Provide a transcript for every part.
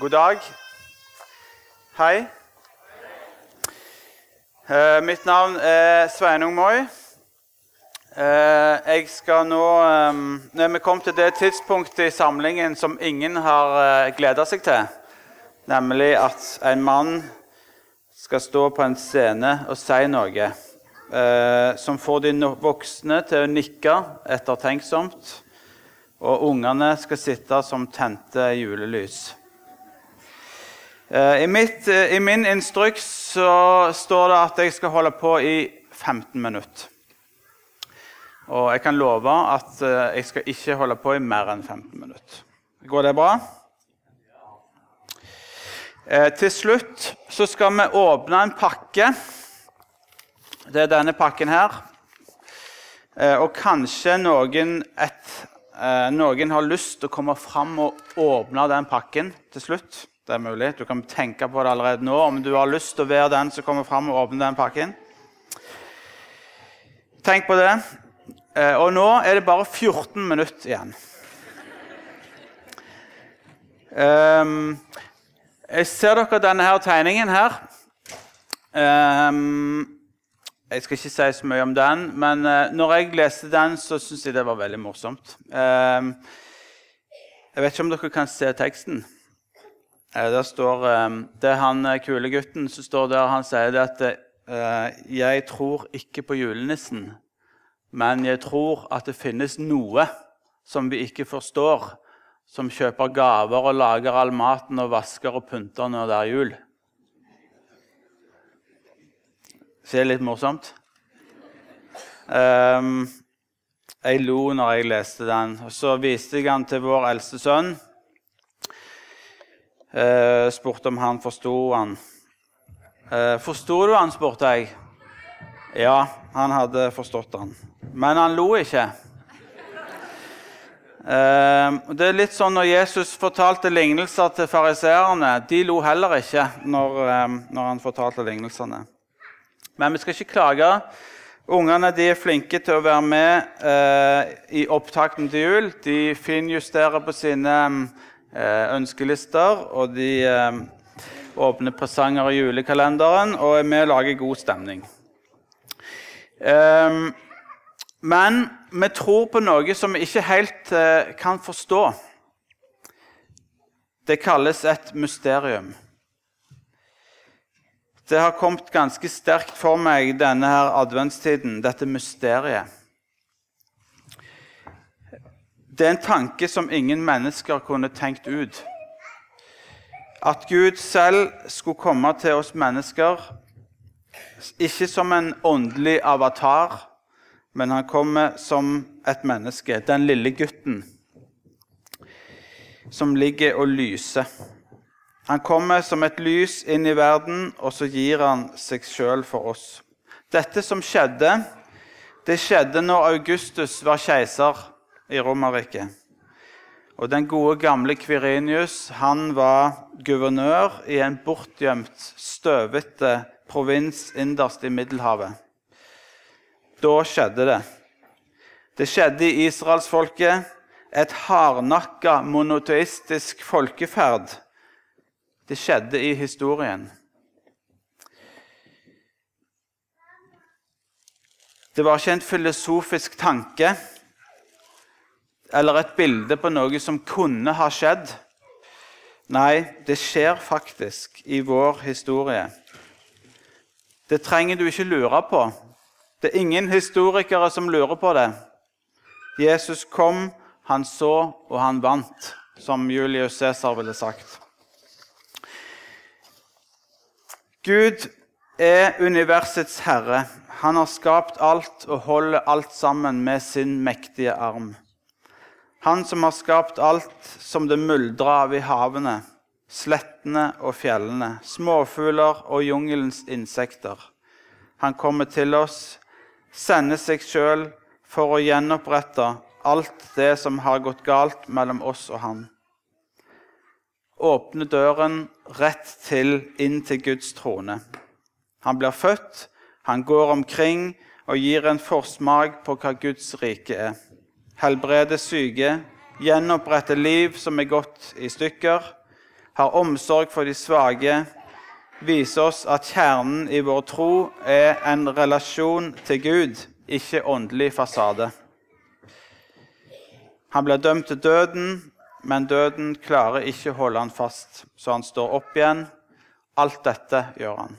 God dag. Hei. Eh, mitt navn er Sveinung Moi. Eh, jeg skal nå eh, Nå er vi kommet til det tidspunktet i samlingen som ingen har eh, gleda seg til. Nemlig at en mann skal stå på en scene og si noe eh, som får de voksne til å nikke ettertenksomt, og ungene skal sitte som tente julelys. Eh, I, mitt, eh, I min instruks så står det at jeg skal holde på i 15 minutter. Og jeg kan love at eh, jeg skal ikke holde på i mer enn 15 minutter. Går det bra? Til slutt så skal vi åpne en pakke. Det er denne pakken her. Og kanskje noen, et, noen har lyst til å komme fram og åpne den pakken til slutt. Det er mulig. Du kan tenke på det allerede nå om du har lyst til å være den som kommer fram og åpner den pakken. Tenk på det. Eh, og nå er det bare 14 minutter igjen. Um, jeg ser dere denne her tegningen her. Um, jeg skal ikke si så mye om den, men uh, når jeg leste den, så syns jeg det var veldig morsomt. Um, jeg vet ikke om dere kan se teksten. Uh, der står, um, Det er han uh, kule gutten som står der. Han sier det at 'Jeg tror ikke på julenissen', men jeg tror at det finnes noe som vi ikke forstår, som kjøper gaver og lager all maten og vasker og pynter når det er jul. Så det er litt morsomt. Um, jeg lo når jeg leste den. Og så viste jeg den til vår eldste sønn. Uh, spurte om han forsto han. Uh, Forsto du han, spurte jeg. Ja, han hadde forstått han. Men han lo ikke. Uh, det er litt sånn Når Jesus fortalte lignelser til fariseerne De lo heller ikke når, uh, når, han fortalte lignelsene. Men vi skal ikke klage. Ungene er flinke til å være med uh, i opptakten til jul. De finjusterer på sine ønskelister, og de åpner presanger i julekalenderen og er med og lager god stemning. Um, men vi tror på noe som vi ikke helt uh, kan forstå. Det kalles et mysterium. Det har kommet ganske sterkt for meg denne her adventstiden, dette mysteriet. Det er en tanke som ingen mennesker kunne tenkt ut. At Gud selv skulle komme til oss mennesker, ikke som en åndelig avatar, men han kommer som et menneske, den lille gutten som ligger og lyser. Han kommer som et lys inn i verden, og så gir han seg sjøl for oss. Dette som skjedde, det skjedde når Augustus var keiser i Romerriket. Og den gode, gamle Kvirinius han var guvernør i en bortgjemt, støvete provins innerst i Middelhavet. Da skjedde det. Det skjedde i israelsfolket. Et hardnakka, monoteistisk folkeferd. Det skjedde i historien. Det var ikke en filosofisk tanke eller et bilde på noe som kunne ha skjedd. Nei, det skjer faktisk i vår historie. Det trenger du ikke lure på. Det er ingen historikere som lurer på det. Jesus kom, han så, og han vant, som Julius Cæsar ville sagt. Gud er universets herre. Han har skapt alt og holder alt sammen med sin mektige arm. Han som har skapt alt som det muldrer av i havene, slettene og fjellene, småfugler og jungelens insekter. Han kommer til oss sender seg sjøl for å gjenopprette alt det som har gått galt mellom oss og han. Åpne døren rett til inn til Guds trone. Han blir født, han går omkring og gir en forsmak på hva Guds rike er. Helbreder syke, gjenoppretter liv som er gått i stykker. har omsorg for de svake, viser oss at kjernen i vår tro er en relasjon til Gud, ikke åndelig fasade. Han blir dømt til døden, men døden klarer ikke å holde han fast, så han står opp igjen. Alt dette gjør han.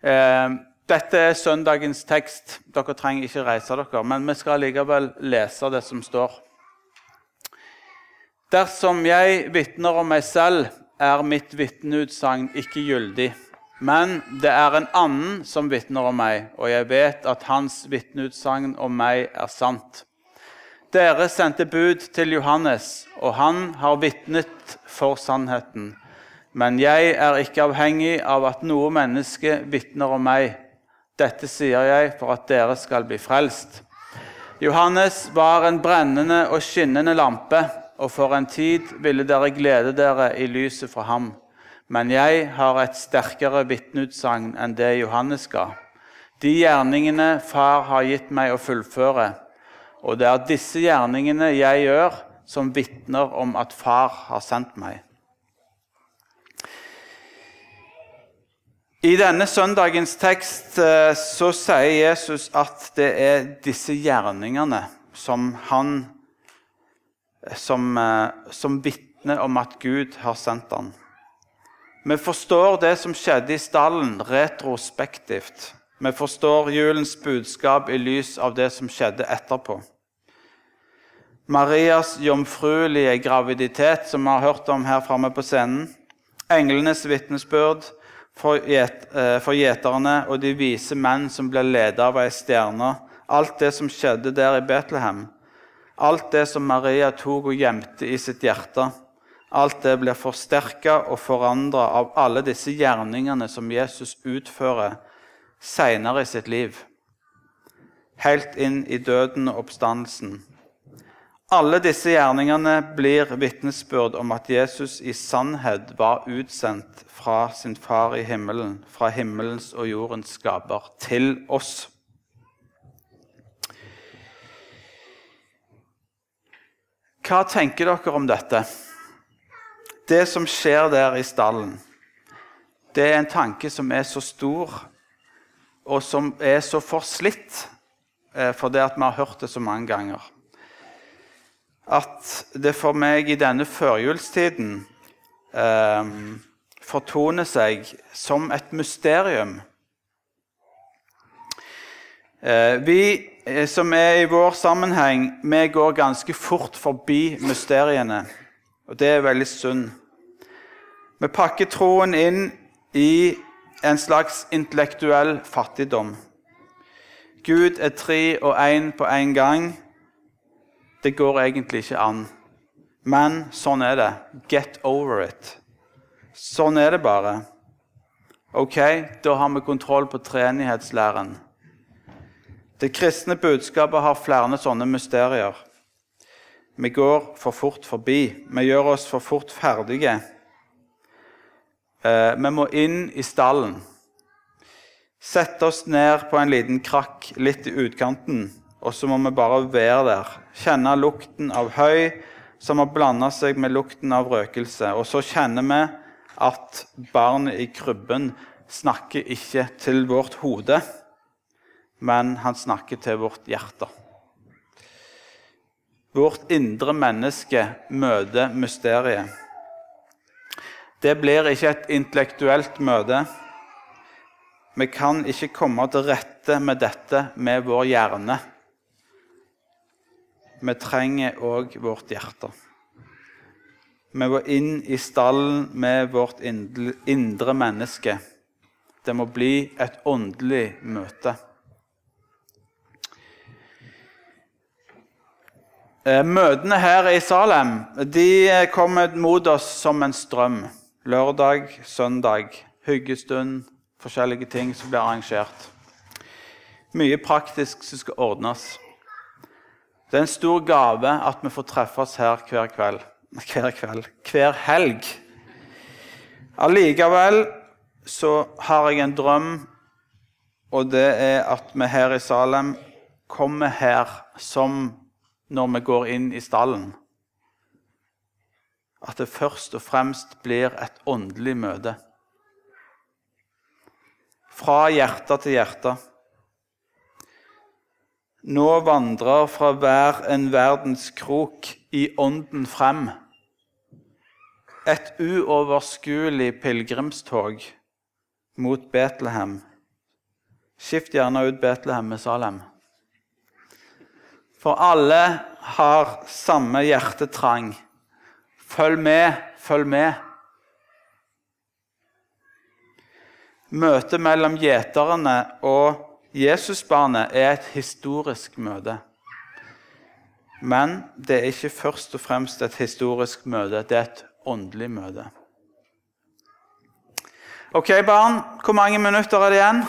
Eh, dette er søndagens tekst. Dere trenger ikke reise dere, men vi skal likevel lese det som står. Dersom jeg vitner om meg selv, er mitt vitneutsagn ikke gyldig. Men det er en annen som vitner om meg, og jeg vet at hans vitneutsagn om meg er sant. Dere sendte bud til Johannes, og han har vitnet for sannheten. Men jeg er ikke avhengig av at noe menneske vitner om meg. Dette sier jeg for at dere skal bli frelst. Johannes var en brennende og skinnende lampe, og for en tid ville dere glede dere i lyset fra ham. Men jeg har et sterkere vitneutsagn enn det Johannes ga. De gjerningene Far har gitt meg å fullføre og det er disse gjerningene jeg gjør, som vitner om at Far har sendt meg. I denne søndagens tekst eh, så sier Jesus at det er disse gjerningene som han som, eh, som vitner om at Gud har sendt ham. Vi forstår det som skjedde i stallen, retrospektivt. Vi forstår julens budskap i lys av det som skjedde etterpå. Marias jomfruelige graviditet, som vi har hørt om her framme på scenen. Englenes vitnesbyrd eh, for gjeterne og de vise menn som ble ledet av ei stjerne. Alt det som skjedde der i Betlehem. Alt det som Maria tok og gjemte i sitt hjerte. Alt det blir forsterka og forandra av alle disse gjerningene som Jesus utfører seinere i sitt liv, helt inn i døden og oppstandelsen. Alle disse gjerningene blir vitnesbyrd om at Jesus i sannhet var utsendt fra sin far i himmelen, fra himmelens og jordens skaper, til oss. Hva tenker dere om dette? Det som skjer der i stallen, det er en tanke som er så stor og som er så forslitt eh, fordi vi har hørt det så mange ganger. At det for meg i denne førjulstiden eh, fortoner seg som et mysterium. Eh, vi eh, som er i vår sammenheng, vi går ganske fort forbi mysteriene. Og det er veldig synd. Vi pakker troen inn i en slags intellektuell fattigdom. Gud er tre og én på én gang. Det går egentlig ikke an. Men sånn er det. Get over it. Sånn er det bare. Ok, da har vi kontroll på treenighetslæren. Det kristne budskapet har flere sånne mysterier. Vi går for fort forbi. Vi gjør oss for fort ferdige. Eh, vi må inn i stallen. Sette oss ned på en liten krakk litt i utkanten, og så må vi bare være der. Kjenne lukten av høy som har blanda seg med lukten av røkelse. Og så kjenner vi at barnet i krybben snakker ikke til vårt hode, men han snakker til vårt hjerte. Vårt indre menneske møter mysteriet. Det blir ikke et intellektuelt møte. Vi kan ikke komme til rette med dette med vår hjerne. Vi trenger òg vårt hjerte. Vi må inn i stallen med vårt indre menneske. Det må bli et åndelig møte. Eh, møtene her i Salem de kommer mot oss som en strøm lørdag, søndag, hyggestund, forskjellige ting som blir arrangert. Mye praktisk som skal ordnes. Det er en stor gave at vi får treffes her hver kveld. Hver kveld hver helg. Allikevel så har jeg en drøm, og det er at vi her i Salem kommer her som når vi går inn i stallen. at det først og fremst blir et åndelig møte. Fra hjerte til hjerte. Nå vandrer fra hver en verdens krok i ånden frem. Et uoverskuelig pilegrimstog mot Betlehem. Skift gjerne ut Betlehem med Salem. For alle har samme hjertetrang. Følg med, følg med. Møtet mellom gjeterne og Jesusbarnet er et historisk møte. Men det er ikke først og fremst et historisk møte, det er et åndelig møte. Ok, barn. Hvor mange minutter er det igjen?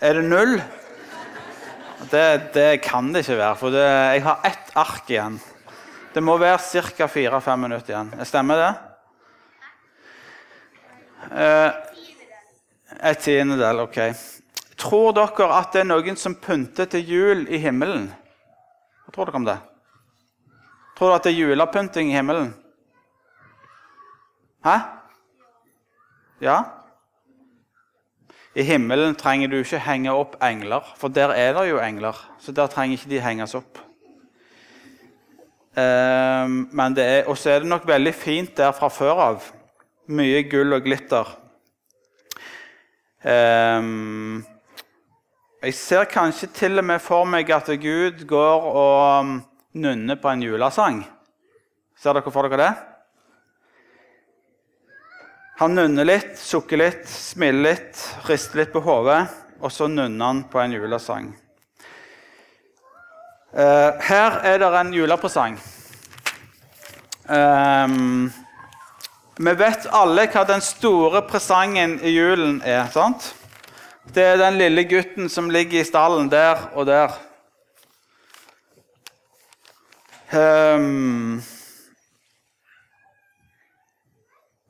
Er det null? Det, det kan det ikke være, for det, jeg har ett ark igjen. Det må være ca. fire-fem minutter igjen. Stemmer det? Eh, et tiendedel, ok. Tror dere at det er noen som pynter til jul i himmelen? Hva tror dere om det? Tror dere at det er julepynting i himmelen? Hæ? Ja? I himmelen trenger du ikke henge opp engler, for der er det jo engler. Så der trenger ikke de henges opp. Um, men det er, Og så er det nok veldig fint der fra før av. Mye gull og glitter. Um, jeg ser kanskje til og med for meg at Gud går og nunner på en julesang. Ser dere for dere det? Han nunner litt, sukker litt, smiler litt, rister litt på hodet, og så nunner han på en julesang. Uh, her er det en julepresang. Um, vi vet alle hva den store presangen i julen er. sant? Det er den lille gutten som ligger i stallen der og der. Um,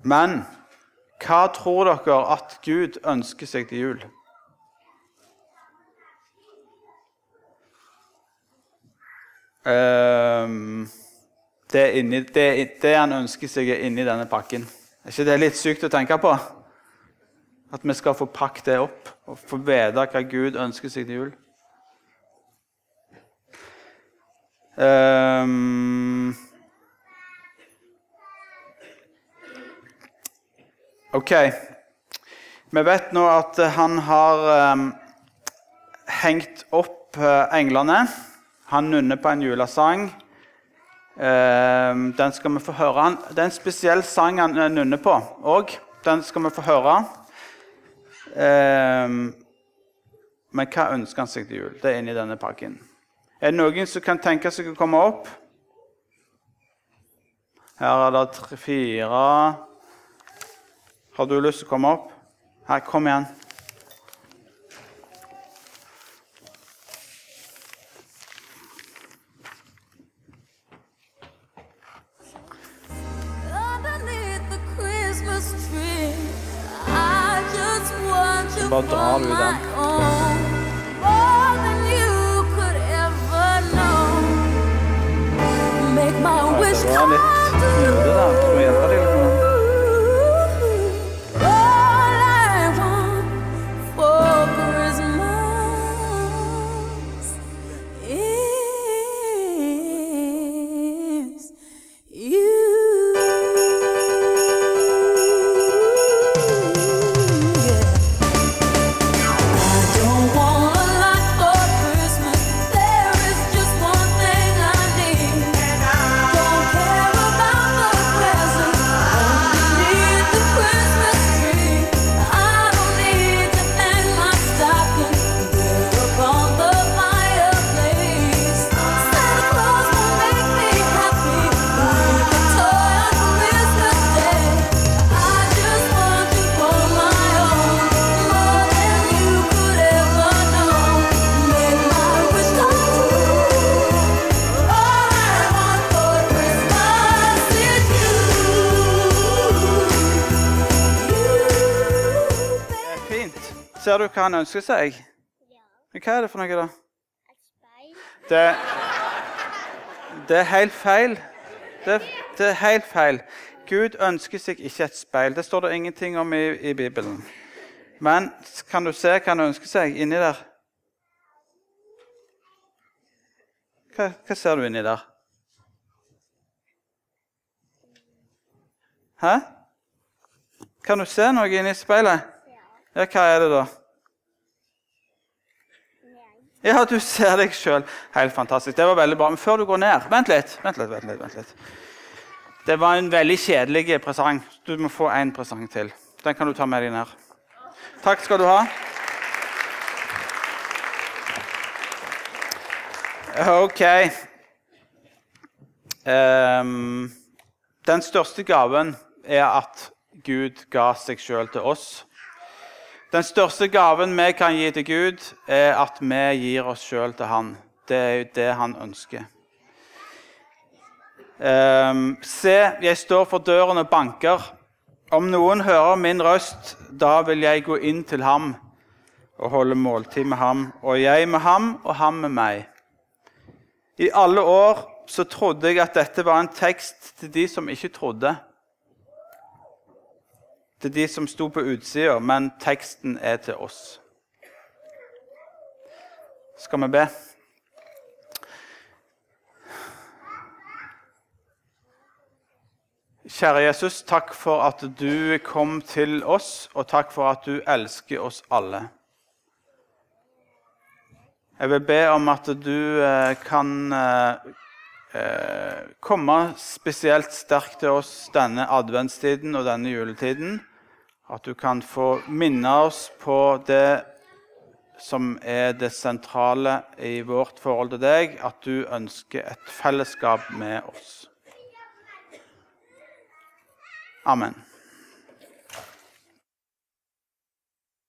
men hva tror dere at Gud ønsker seg til jul? Um, det, inni, det, det, han ønsker seg, er inni denne pakken. Er ikke det litt sykt å tenke på? At vi skal få pakket det opp og få vite hva Gud ønsker seg til jul? Um, Ok. Vi vet nå at han har um, hengt opp uh, englene. Han nunner på en julesang. Um, den skal vi få høre. Det er en spesiell sang han uh, nunner på òg. Den skal vi få høre. Um, men hva ønsker han seg til jul? Det er inni denne pakken. Er det noen som kan tenke seg å komme opp? Her er det tre-fire har du lyst til å komme opp? Her, kom igjen. Ser du hva han ønsker seg? Ja. Hva er det for noe, da? Et speil. Det, Det er helt feil. Det, det er helt feil. Gud ønsker seg ikke et speil. Det står det ingenting om i, i Bibelen. Men kan du se hva han ønsker seg inni der? Hva, hva ser du inni der? Hæ? Kan du se noe inni speilet? Ja, hva er det da? Ja, du ser deg sjøl. Helt fantastisk. Det var veldig bra. Men før du går ned Vent litt. Vent litt, vent litt, vent litt. Det var en veldig kjedelig presang. Du må få en presang til. Den kan du ta med deg ned. Takk skal du ha. OK. Um, den største gaven er at Gud ga seg sjøl til oss. Den største gaven vi kan gi til Gud, er at vi gir oss sjøl til Han. Det er jo det Han ønsker. Um, se, jeg står for døren og banker. Om noen hører min røst, da vil jeg gå inn til ham og holde måltid med ham, og jeg med ham og ham med meg. I alle år så trodde jeg at dette var en tekst til de som ikke trodde. Til de som sto på utsida, men teksten er til oss. Skal vi be? Kjære Jesus, takk for at du kom til oss, og takk for at du elsker oss alle. Jeg vil be om at du eh, kan eh, eh, komme spesielt sterkt til oss denne adventstiden og denne juletiden. At du kan få minne oss på det som er det sentrale i vårt forhold til deg, at du ønsker et fellesskap med oss. Amen.